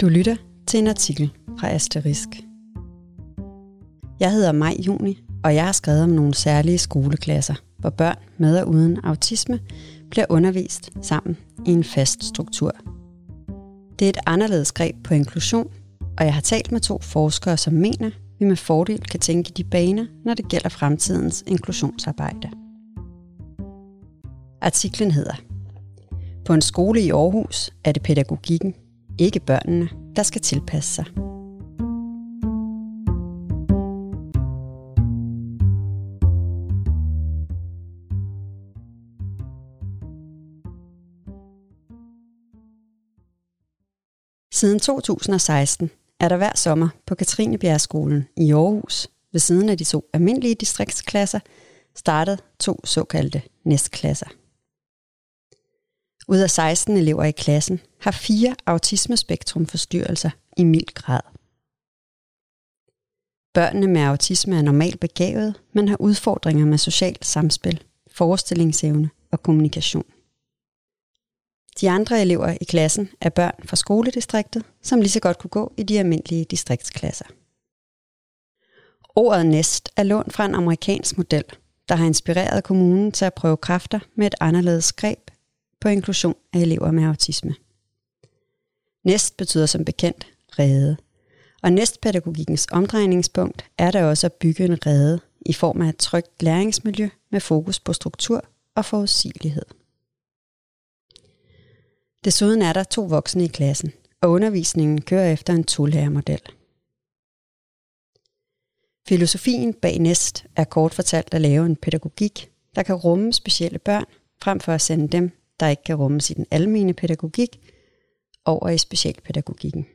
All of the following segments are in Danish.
Du lytter til en artikel fra Asterisk. Jeg hedder Maj Juni, og jeg har skrevet om nogle særlige skoleklasser, hvor børn med og uden autisme bliver undervist sammen i en fast struktur. Det er et anderledes greb på inklusion, og jeg har talt med to forskere, som mener, vi med fordel kan tænke de baner, når det gælder fremtidens inklusionsarbejde. Artiklen hedder På en skole i Aarhus er det pædagogikken, ikke børnene, der skal tilpasse sig. Siden 2016 er der hver sommer på Katrinebjergskolen i Aarhus, ved siden af de to almindelige distriktsklasser, startet to såkaldte næstklasser. Ud af 16 elever i klassen har fire autismespektrumforstyrrelser i mild grad. Børnene med autisme er normalt begavet, men har udfordringer med socialt samspil, forestillingsevne og kommunikation. De andre elever i klassen er børn fra skoledistriktet, som lige så godt kunne gå i de almindelige distriktsklasser. Ordet næst er lånt fra en amerikansk model, der har inspireret kommunen til at prøve kræfter med et anderledes greb på inklusion af elever med autisme. Næst betyder som bekendt rede, og næstpædagogikkens omdrejningspunkt er der også at bygge en rede i form af et trygt læringsmiljø med fokus på struktur og forudsigelighed. Desuden er der to voksne i klassen, og undervisningen kører efter en tolærermodel. Filosofien bag Næst er kort fortalt at lave en pædagogik, der kan rumme specielle børn, frem for at sende dem, der ikke kan rummes i den almene pædagogik, over i specialpædagogikken.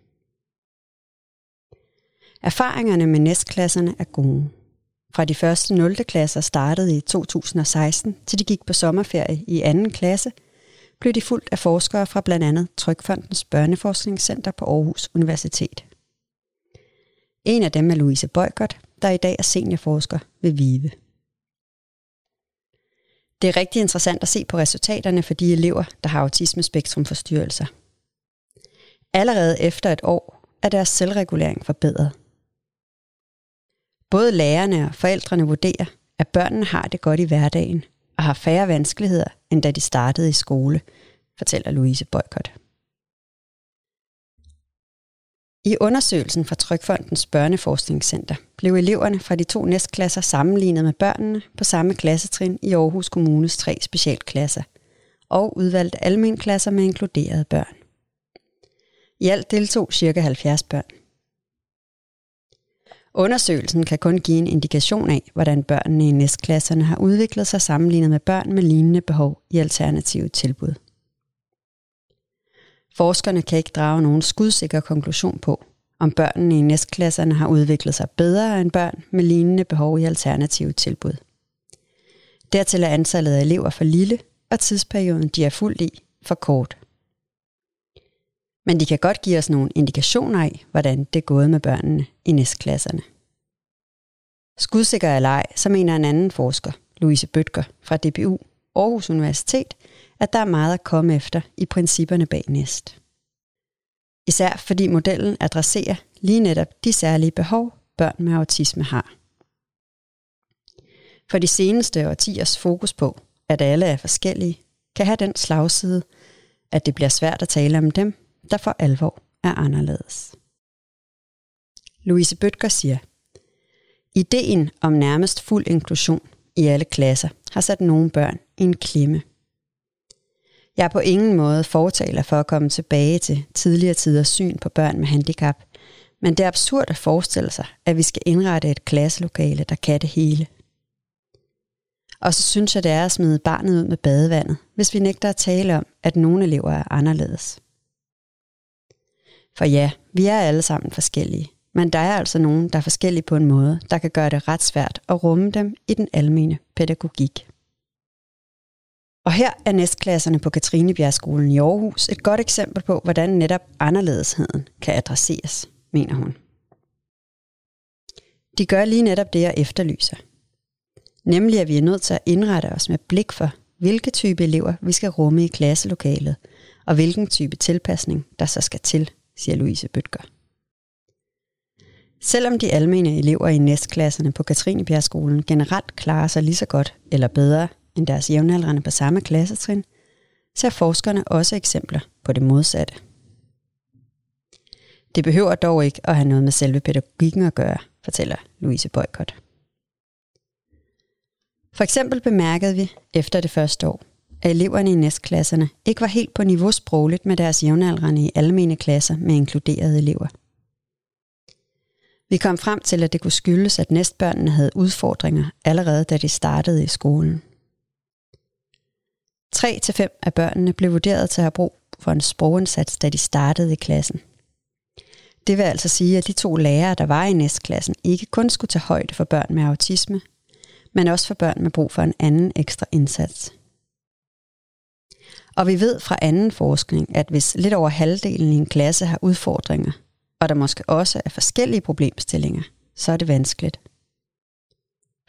Erfaringerne med næstklasserne er gode. Fra de første 0. klasser startede i 2016, til de gik på sommerferie i anden klasse – blev de fuldt af forskere fra blandt andet Trykfondens Børneforskningscenter på Aarhus Universitet. En af dem er Louise Bøjgert, der i dag er seniorforsker ved VIVE. Det er rigtig interessant at se på resultaterne for de elever, der har autismespektrumforstyrrelser. Allerede efter et år er deres selvregulering forbedret. Både lærerne og forældrene vurderer, at børnene har det godt i hverdagen og har færre vanskeligheder, end da de startede i skole, fortæller Louise Boykott. I undersøgelsen fra Trykfondens Børneforskningscenter blev eleverne fra de to næstklasser sammenlignet med børnene på samme klassetrin i Aarhus Kommunes tre specialklasser og udvalgt almenklasser med inkluderede børn. I alt deltog ca. 70 børn. Undersøgelsen kan kun give en indikation af, hvordan børnene i næstklasserne har udviklet sig sammenlignet med børn med lignende behov i alternative tilbud. Forskerne kan ikke drage nogen skudsikker konklusion på, om børnene i næstklasserne har udviklet sig bedre end børn med lignende behov i alternative tilbud. Dertil er antallet af elever for lille, og tidsperioden de er fuldt i for kort. Men de kan godt give os nogle indikationer af, hvordan det er gået med børnene i næstklasserne. Skudsikker eller ej, så mener en anden forsker, Louise Bøtger fra DBU Aarhus Universitet, at der er meget at komme efter i principperne bag næst. Især fordi modellen adresserer lige netop de særlige behov, børn med autisme har. For de seneste årtiers fokus på, at alle er forskellige, kan have den slagside, at det bliver svært at tale om dem, der for alvor er anderledes. Louise Bøtger siger, Ideen om nærmest fuld inklusion i alle klasser har sat nogle børn i en klemme. Jeg er på ingen måde fortaler for at komme tilbage til tidligere tiders syn på børn med handicap, men det er absurd at forestille sig, at vi skal indrette et klasselokale, der kan det hele. Og så synes jeg, det er at smide barnet ud med badevandet, hvis vi nægter at tale om, at nogle elever er anderledes. For ja, vi er alle sammen forskellige, men der er altså nogen, der er forskellige på en måde, der kan gøre det ret svært at rumme dem i den almene pædagogik. Og her er næstklasserne på Katrinebjergskolen i Aarhus et godt eksempel på, hvordan netop anderledesheden kan adresseres, mener hun. De gør lige netop det, jeg efterlyser. Nemlig at vi er nødt til at indrette os med blik for, hvilke type elever vi skal rumme i klasselokalet, og hvilken type tilpasning, der så skal til siger Louise Bøtger. Selvom de almene elever i næstklasserne på Katrinebjergskolen generelt klarer sig lige så godt eller bedre end deres jævnaldrende på samme klassetrin, ser forskerne også eksempler på det modsatte. Det behøver dog ikke at have noget med selve pædagogikken at gøre, fortæller Louise Boykott. For eksempel bemærkede vi efter det første år, at eleverne i næstklasserne ikke var helt på niveau sprogligt med deres jævnaldrende i almene klasser med inkluderede elever. Vi kom frem til, at det kunne skyldes, at næstbørnene havde udfordringer allerede da de startede i skolen. 3 til 5 af børnene blev vurderet til at have brug for en sprogindsats, da de startede i klassen. Det vil altså sige, at de to lærere, der var i næstklassen, ikke kun skulle tage højde for børn med autisme, men også for børn med brug for en anden ekstra indsats. Og vi ved fra anden forskning, at hvis lidt over halvdelen i en klasse har udfordringer, og der måske også er forskellige problemstillinger, så er det vanskeligt.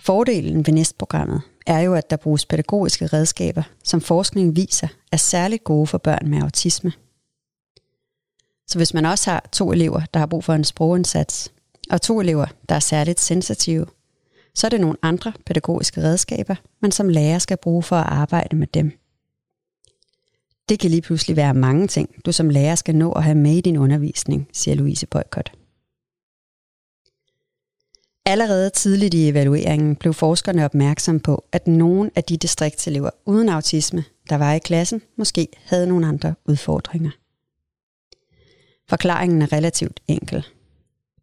Fordelen ved næstprogrammet er jo, at der bruges pædagogiske redskaber, som forskningen viser er særligt gode for børn med autisme. Så hvis man også har to elever, der har brug for en sprogindsats, og to elever, der er særligt sensitive, så er det nogle andre pædagogiske redskaber, man som lærer skal bruge for at arbejde med dem. Det kan lige pludselig være mange ting, du som lærer skal nå at have med i din undervisning, siger Louise Boykott. Allerede tidligt i evalueringen blev forskerne opmærksom på, at nogle af de distriktselever uden autisme, der var i klassen, måske havde nogle andre udfordringer. Forklaringen er relativt enkel.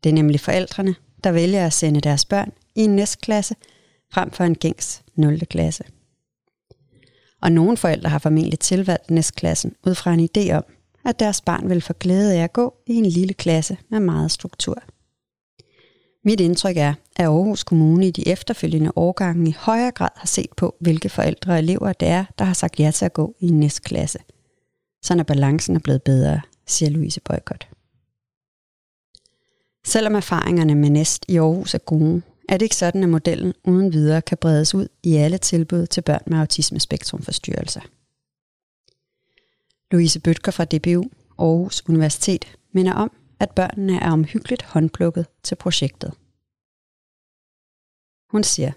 Det er nemlig forældrene, der vælger at sende deres børn i en næstklasse frem for en gængs 0. klasse. Og nogle forældre har formentlig tilvalgt næstklassen ud fra en idé om, at deres barn vil få glæde af at gå i en lille klasse med meget struktur. Mit indtryk er, at Aarhus Kommune i de efterfølgende årgange i højere grad har set på, hvilke forældre og elever det er, der har sagt ja til at gå i næste næstklasse. Sådan er balancen er blevet bedre, siger Louise Boykott. Selvom erfaringerne med næst i Aarhus er gode, er det ikke sådan, at modellen uden videre kan bredes ud i alle tilbud til børn med autismespektrumforstyrrelser. Louise Bøtker fra DBU Aarhus Universitet minder om, at børnene er omhyggeligt håndplukket til projektet. Hun siger,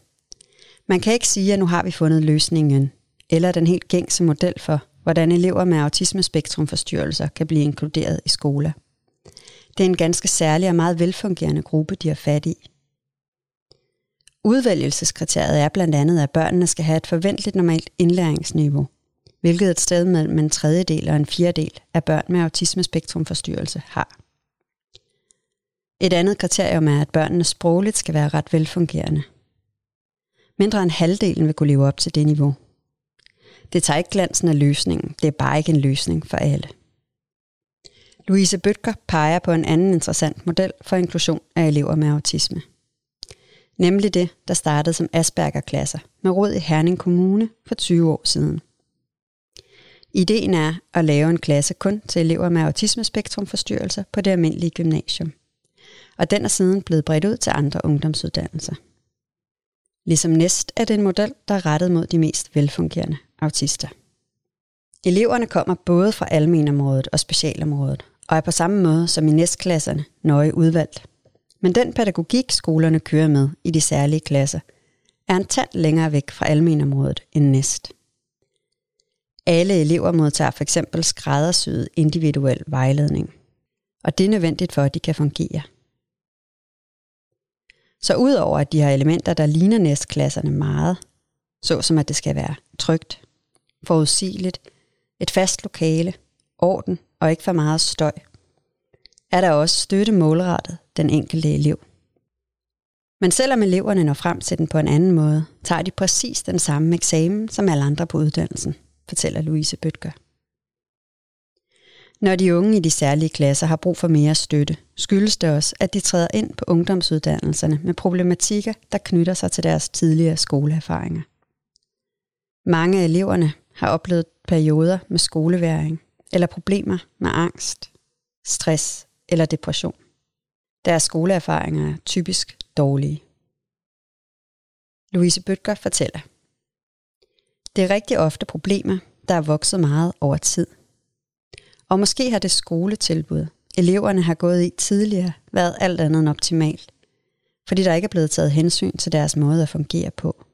man kan ikke sige, at nu har vi fundet løsningen, eller den helt gængse model for, hvordan elever med autismespektrumforstyrrelser kan blive inkluderet i skoler. Det er en ganske særlig og meget velfungerende gruppe, de har fat i. Udvælgelseskriteriet er blandt andet, at børnene skal have et forventeligt normalt indlæringsniveau, hvilket et sted mellem en tredjedel og en fjerdedel af børn med autismespektrumforstyrrelse har. Et andet kriterium er, at børnene sprogligt skal være ret velfungerende. Mindre end halvdelen vil kunne leve op til det niveau. Det tager ikke glansen af løsningen, det er bare ikke en løsning for alle. Louise Bøtger peger på en anden interessant model for inklusion af elever med autisme. Nemlig det, der startede som Asperger-klasser med råd i Herning Kommune for 20 år siden. Ideen er at lave en klasse kun til elever med autismespektrumforstyrrelser på det almindelige gymnasium. Og den er siden blevet bredt ud til andre ungdomsuddannelser. Ligesom næst er det en model, der er rettet mod de mest velfungerende autister. Eleverne kommer både fra almenområdet og specialområdet, og er på samme måde som i næstklasserne nøje udvalgt. Men den pædagogik, skolerne kører med i de særlige klasser, er en tand længere væk fra almenområdet end næst. Alle elever modtager for eksempel skræddersyet individuel vejledning, og det er nødvendigt for, at de kan fungere. Så udover at de har elementer, der ligner næstklasserne meget, såsom at det skal være trygt, forudsigeligt, et fast lokale, orden og ikke for meget støj, er der også støtte målrettet den enkelte elev. Men selvom eleverne når frem til den på en anden måde, tager de præcis den samme eksamen som alle andre på uddannelsen, fortæller Louise Bøtger. Når de unge i de særlige klasser har brug for mere støtte, skyldes det også, at de træder ind på ungdomsuddannelserne med problematikker, der knytter sig til deres tidligere skoleerfaringer. Mange af eleverne har oplevet perioder med skoleværing eller problemer med angst, stress eller depression. Deres skoleerfaringer er typisk dårlige. Louise Bøtger fortæller. Det er rigtig ofte problemer, der er vokset meget over tid. Og måske har det skoletilbud eleverne har gået i tidligere, været alt andet end optimalt, fordi der ikke er blevet taget hensyn til deres måde at fungere på.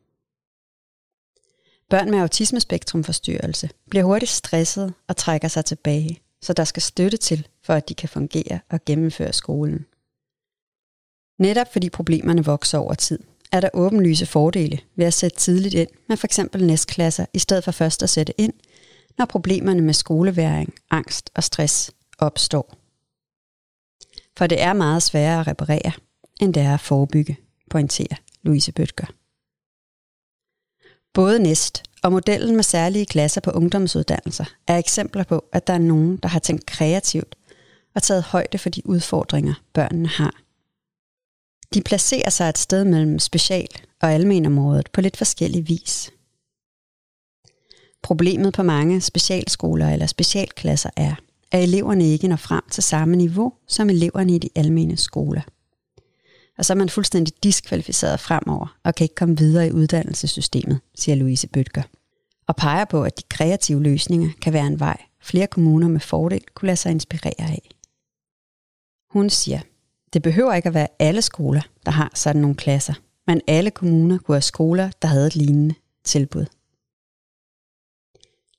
Børn med autismespektrumforstyrrelse bliver hurtigt stresset og trækker sig tilbage, så der skal støtte til, for at de kan fungere og gennemføre skolen. Netop fordi problemerne vokser over tid, er der åbenlyse fordele ved at sætte tidligt ind med f.eks. næstklasser, i stedet for først at sætte ind, når problemerne med skoleværing, angst og stress opstår. For det er meget sværere at reparere, end det er at forebygge, pointerer Louise Bøtger. Både Næst og modellen med særlige klasser på ungdomsuddannelser er eksempler på, at der er nogen, der har tænkt kreativt og taget højde for de udfordringer, børnene har. De placerer sig et sted mellem special- og almenområdet på lidt forskellig vis. Problemet på mange specialskoler eller specialklasser er, at eleverne ikke når frem til samme niveau som eleverne i de almene skoler. Og så er man fuldstændig diskvalificeret fremover og kan ikke komme videre i uddannelsessystemet, siger Louise Bøtger. Og peger på, at de kreative løsninger kan være en vej, flere kommuner med fordel kunne lade sig inspirere af. Hun siger, det behøver ikke at være alle skoler, der har sådan nogle klasser, men alle kommuner kunne have skoler, der havde et lignende tilbud.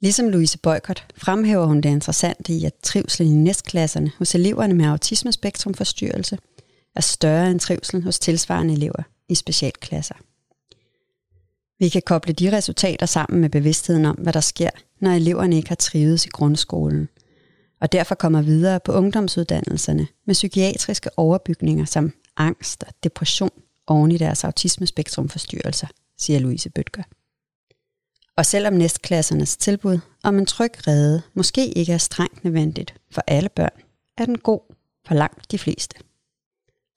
Ligesom Louise Boykot fremhæver hun det interessante i, at trivselen i næstklasserne hos eleverne med autismespektrumforstyrrelse er større end trivselen hos tilsvarende elever i specialklasser. Vi kan koble de resultater sammen med bevidstheden om, hvad der sker, når eleverne ikke har trivet i grundskolen, og derfor kommer videre på ungdomsuddannelserne med psykiatriske overbygninger som angst og depression oven i deres autismespektrumforstyrrelser, siger Louise Bøtger. Og selvom næstklassernes tilbud om en tryg redde måske ikke er strengt nødvendigt for alle børn, er den god for langt de fleste.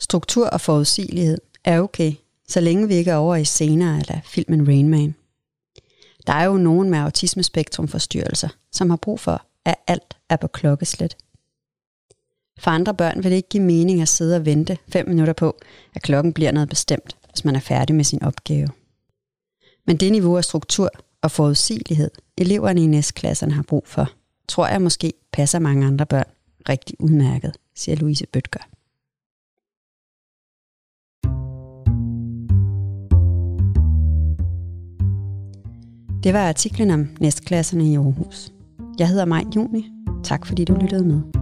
Struktur og forudsigelighed er okay, så længe vi ikke er over i senere eller filmen Rain Man. Der er jo nogen med autismespektrumforstyrrelser, som har brug for, at alt er på klokkeslæt. For andre børn vil det ikke give mening at sidde og vente fem minutter på, at klokken bliver noget bestemt, hvis man er færdig med sin opgave. Men det niveau af struktur og forudsigelighed, eleverne i næstklasserne har brug for, tror jeg måske passer mange andre børn rigtig udmærket, siger Louise Bøtger. Det var artiklen om næstklasserne i Aarhus. Jeg hedder Maj Juni. Tak fordi du lyttede med.